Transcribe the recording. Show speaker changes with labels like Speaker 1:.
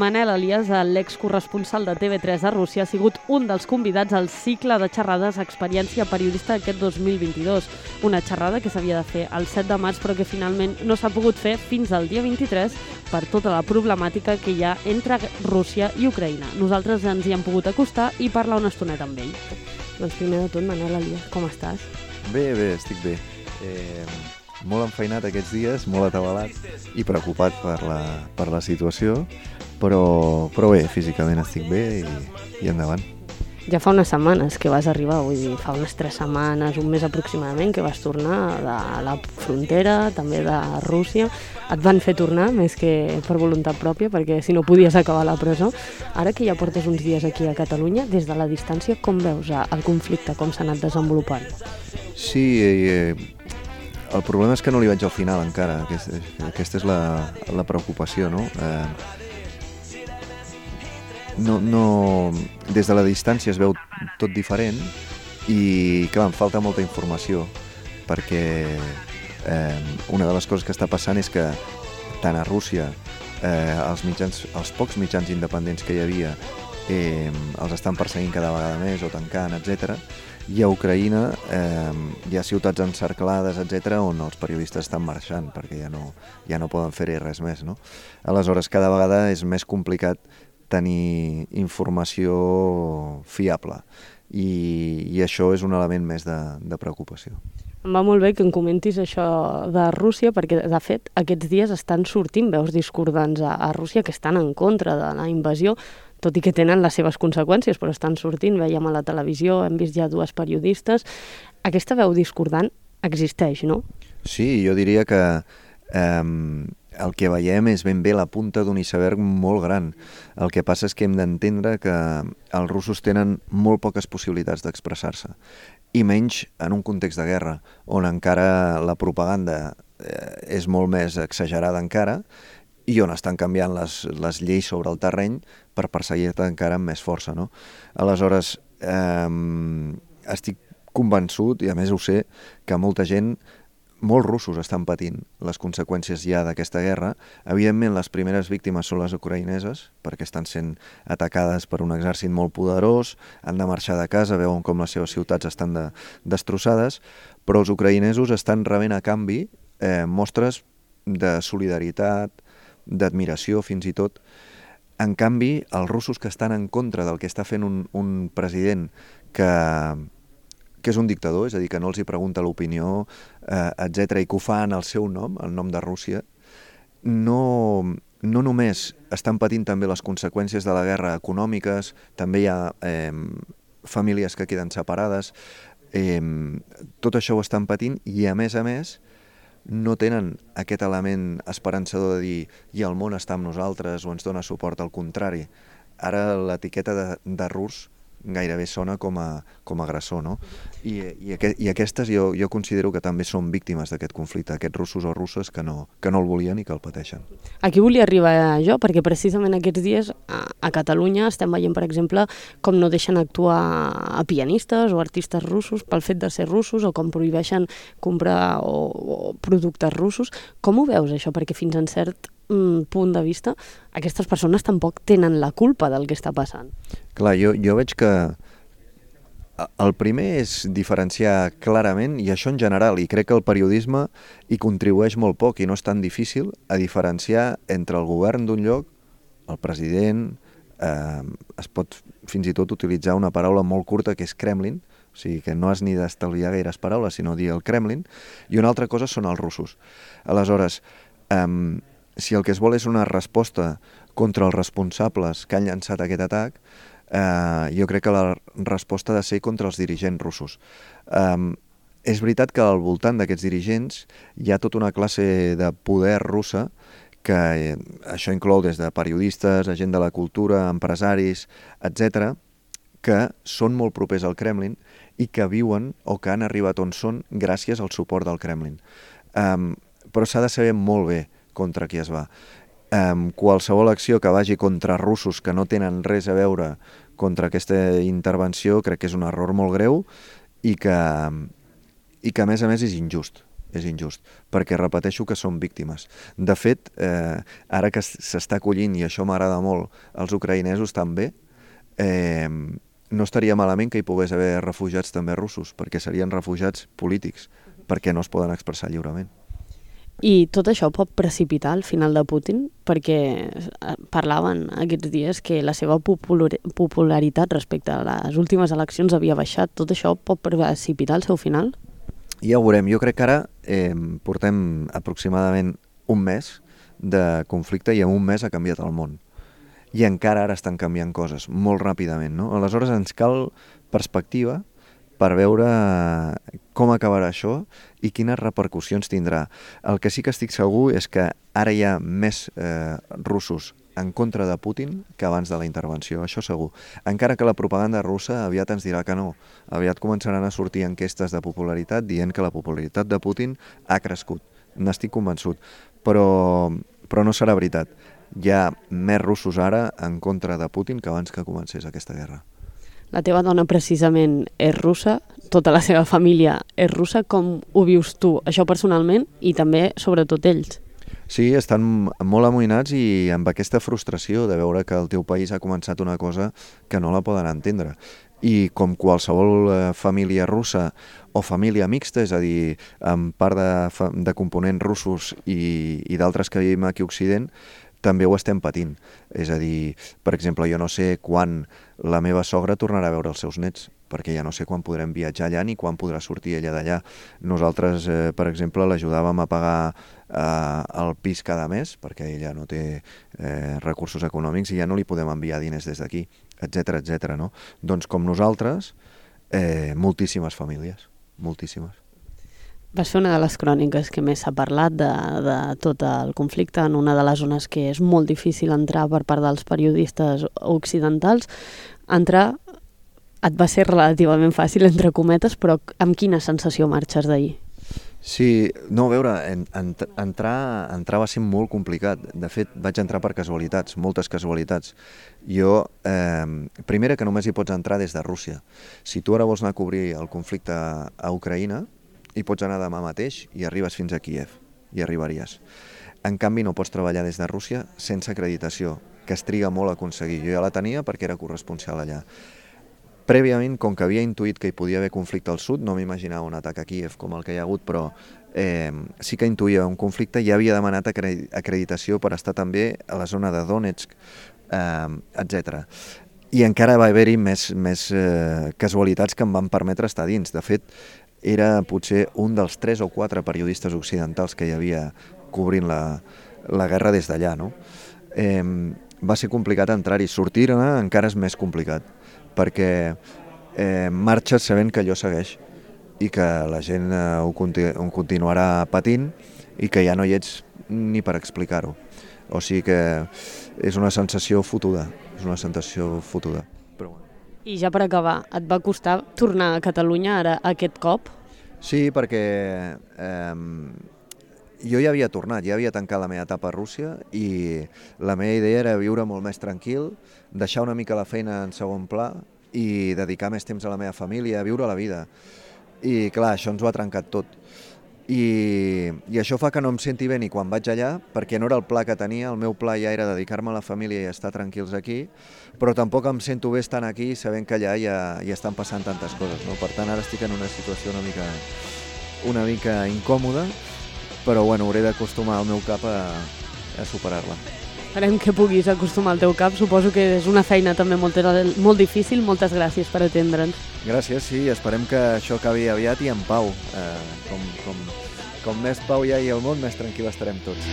Speaker 1: Manel Elias, l'ex-corresponsal de TV3 a Rússia, ha sigut un dels convidats al cicle de xerrades Experiència Periodista d'aquest 2022. Una xerrada que s'havia de fer el 7 de març, però que finalment no s'ha pogut fer fins al dia 23 per tota la problemàtica que hi ha entre Rússia i Ucraïna. Nosaltres ens hi hem pogut acostar i parlar una estoneta amb ell. Doncs primer de tot, Manel Elias, com estàs?
Speaker 2: Bé, bé, estic bé. Eh, molt enfeinat aquests dies, molt atabalat i preocupat per la, per la situació, però, però bé, físicament estic bé i, i endavant.
Speaker 1: Ja fa unes setmanes que vas arribar, vull dir, fa unes tres setmanes, un mes aproximadament, que vas tornar de la frontera, també de Rússia. Et van fer tornar, més que per voluntat pròpia, perquè si no podies acabar a la presó. Ara que ja portes uns dies aquí a Catalunya, des de la distància, com veus el conflicte, com s'ha anat desenvolupant?
Speaker 2: Sí, eh, el problema és que no li vaig al final encara, aquesta, aquesta és la, la preocupació, no? Eh, no, no, des de la distància es veu tot diferent i clar, em falta molta informació perquè eh, una de les coses que està passant és que tant a Rússia eh, els, mitjans, els pocs mitjans independents que hi havia eh, els estan perseguint cada vegada més o tancant, etc. I a Ucraïna eh, hi ha ciutats encerclades, etc, on els periodistes estan marxant perquè ja no, ja no poden fer-hi res més. No? Aleshores, cada vegada és més complicat tenir informació fiable i, i això és un element més de, de preocupació.
Speaker 1: Em va molt bé que em comentis això de Rússia, perquè de fet aquests dies estan sortint veus discordants a, a Rússia que estan en contra de la invasió, tot i que tenen les seves conseqüències, però estan sortint, veiem a la televisió, hem vist ja dues periodistes. Aquesta veu discordant existeix, no?
Speaker 2: Sí, jo diria que eh, el que veiem és ben bé la punta d'un iceberg molt gran. El que passa és que hem d'entendre que els russos tenen molt poques possibilitats d'expressar-se i menys en un context de guerra, on encara la propaganda eh, és molt més exagerada encara i on estan canviant les, les lleis sobre el terreny per perseguir-te encara amb més força. No? Aleshores, eh, estic convençut, i a més ho sé, que molta gent molts russos estan patint les conseqüències ja d'aquesta guerra. Evidentment, les primeres víctimes són les ucraïneses, perquè estan sent atacades per un exèrcit molt poderós, han de marxar de casa, veuen com les seves ciutats estan de, destrossades, però els ucraïnesos estan rebent a canvi eh, mostres de solidaritat, d'admiració fins i tot. En canvi, els russos que estan en contra del que està fent un, un president que que és un dictador, és a dir, que no els hi pregunta l'opinió, eh, etc i que ho fa en el seu nom, el nom de Rússia, no, no només estan patint també les conseqüències de la guerra econòmiques, també hi ha eh, famílies que queden separades, eh, tot això ho estan patint i a més a més no tenen aquest element esperançador de dir i el món està amb nosaltres o ens dona suport, al contrari. Ara l'etiqueta de, de rus gairebé sona com a, com a agressor, no? I, i, aqu i aquestes jo, jo considero que també són víctimes d'aquest conflicte, aquests russos o russes que no, que no el volien i que el pateixen.
Speaker 1: Aquí volia arribar jo, perquè precisament aquests dies a, a Catalunya estem veient, per exemple, com no deixen actuar a pianistes o artistes russos pel fet de ser russos o com prohibeixen comprar o, o productes russos. Com ho veus, això? Perquè fins en cert mm, punt de vista, aquestes persones tampoc tenen la culpa del que està passant.
Speaker 2: Clar, jo, jo veig que el primer és diferenciar clarament, i això en general, i crec que el periodisme hi contribueix molt poc i no és tan difícil, a diferenciar entre el govern d'un lloc, el president, eh, es pot fins i tot utilitzar una paraula molt curta que és Kremlin, o sigui que no has ni d'estalviar gaires paraules, sinó dir el Kremlin, i una altra cosa són els russos. Aleshores, eh, si el que es vol és una resposta contra els responsables que han llançat aquest atac, eh, jo crec que la resposta ha de ser contra els dirigents russos. Eh, és veritat que al voltant d'aquests dirigents hi ha tota una classe de poder russa que eh, això inclou des de periodistes, gent de la cultura, empresaris, etc, que són molt propers al Kremlin i que viuen o que han arribat on són gràcies al suport del Kremlin. Um, però s'ha de saber molt bé contra qui es va. Um, qualsevol acció que vagi contra russos que no tenen res a veure contra aquesta intervenció crec que és un error molt greu i que, i que a més a més és injust, és injust, perquè repeteixo que són víctimes. De fet, eh, ara que s'està acollint, i això m'agrada molt, els ucraïnesos també, eh, no estaria malament que hi pogués haver refugiats també russos, perquè serien refugiats polítics, perquè no es poden expressar lliurement.
Speaker 1: I tot això pot precipitar el final de Putin? Perquè eh, parlaven aquests dies que la seva popularitat respecte a les últimes eleccions havia baixat. Tot això pot precipitar el seu final?
Speaker 2: Ja ho veurem. Jo crec que ara eh, portem aproximadament un mes de conflicte i en un mes ha canviat el món. I encara ara estan canviant coses molt ràpidament. No? Aleshores ens cal perspectiva per veure com acabarà això i quines repercussions tindrà. El que sí que estic segur és que ara hi ha més eh, russos en contra de Putin que abans de la intervenció, això segur. Encara que la propaganda russa aviat ens dirà que no. Aviat començaran a sortir enquestes de popularitat dient que la popularitat de Putin ha crescut. N'estic convençut. Però, però no serà veritat. Hi ha més russos ara en contra de Putin que abans que comencés aquesta guerra.
Speaker 1: La teva dona precisament és russa, tota la seva família és russa. Com ho vius tu, això personalment, i també, sobretot, ells?
Speaker 2: Sí, estan molt amoïnats i amb aquesta frustració de veure que el teu país ha començat una cosa que no la poden entendre. I com qualsevol eh, família russa o família mixta, és a dir, amb part de, de components russos i, i d'altres que vivim aquí a Occident, també ho estem patint. És a dir, per exemple, jo no sé quan la meva sogra tornarà a veure els seus nets, perquè ja no sé quan podrem viatjar allà ni quan podrà sortir ella d'allà. Nosaltres, eh, per exemple, l'ajudàvem a pagar eh, el pis cada mes, perquè ella no té eh, recursos econòmics i ja no li podem enviar diners des d'aquí, etc etc. no? Doncs com nosaltres, eh, moltíssimes famílies, moltíssimes.
Speaker 1: Vas fer una de les cròniques que més s'ha parlat de, de tot el conflicte en una de les zones que és molt difícil entrar per part dels periodistes occidentals. Entrar et va ser relativament fàcil, entre cometes, però amb quina sensació marxes d'ahir?
Speaker 2: Sí, no, a veure, en, en, entrar, entrar va ser molt complicat. De fet, vaig entrar per casualitats, moltes casualitats. Jo, eh, primera, que només hi pots entrar des de Rússia. Si tu ara vols anar a cobrir el conflicte a Ucraïna, i pots anar demà mateix i arribes fins a Kiev, i arribaries. En canvi, no pots treballar des de Rússia sense acreditació, que es triga molt a aconseguir. Jo ja la tenia perquè era corresponsial allà. Prèviament, com que havia intuït que hi podia haver conflicte al sud, no m'imaginava un atac a Kiev com el que hi ha hagut, però eh, sí que intuïa un conflicte i ja havia demanat acreditació per estar també a la zona de Donetsk, eh, etc. I encara va haver-hi més, més eh, casualitats que em van permetre estar dins. De fet, era potser un dels tres o quatre periodistes occidentals que hi havia cobrint la, la guerra des d'allà. No? Eh, va ser complicat entrar-hi. Sortir-ne encara és més complicat, perquè eh, marxes sabent que allò segueix i que la gent eh, ho, conti ho continuarà patint i que ja no hi ets ni per explicar-ho. O sigui que és una sensació fotuda, és una sensació fotuda.
Speaker 1: I ja per acabar, et va costar tornar a Catalunya ara aquest cop?
Speaker 2: Sí, perquè eh, jo ja havia tornat, ja havia tancat la meva etapa a Rússia i la meva idea era viure molt més tranquil, deixar una mica la feina en segon pla i dedicar més temps a la meva família, a viure la vida. I clar, això ens ho ha trencat tot i, i això fa que no em senti bé ni quan vaig allà, perquè no era el pla que tenia, el meu pla ja era dedicar-me a la família i estar tranquils aquí, però tampoc em sento bé estant aquí sabent que allà ja, ja estan passant tantes coses. No? Per tant, ara estic en una situació una mica, una mica incòmoda, però bueno, hauré d'acostumar el meu cap a, a superar-la.
Speaker 1: Esperem que puguis acostumar el teu cap. Suposo que és una feina també molt, molt difícil. Moltes gràcies per atendre'ns.
Speaker 2: Gràcies, sí. Esperem que això acabi aviat i en pau. Eh, com, com, com més pau hi ha al món, més tranquil estarem tots.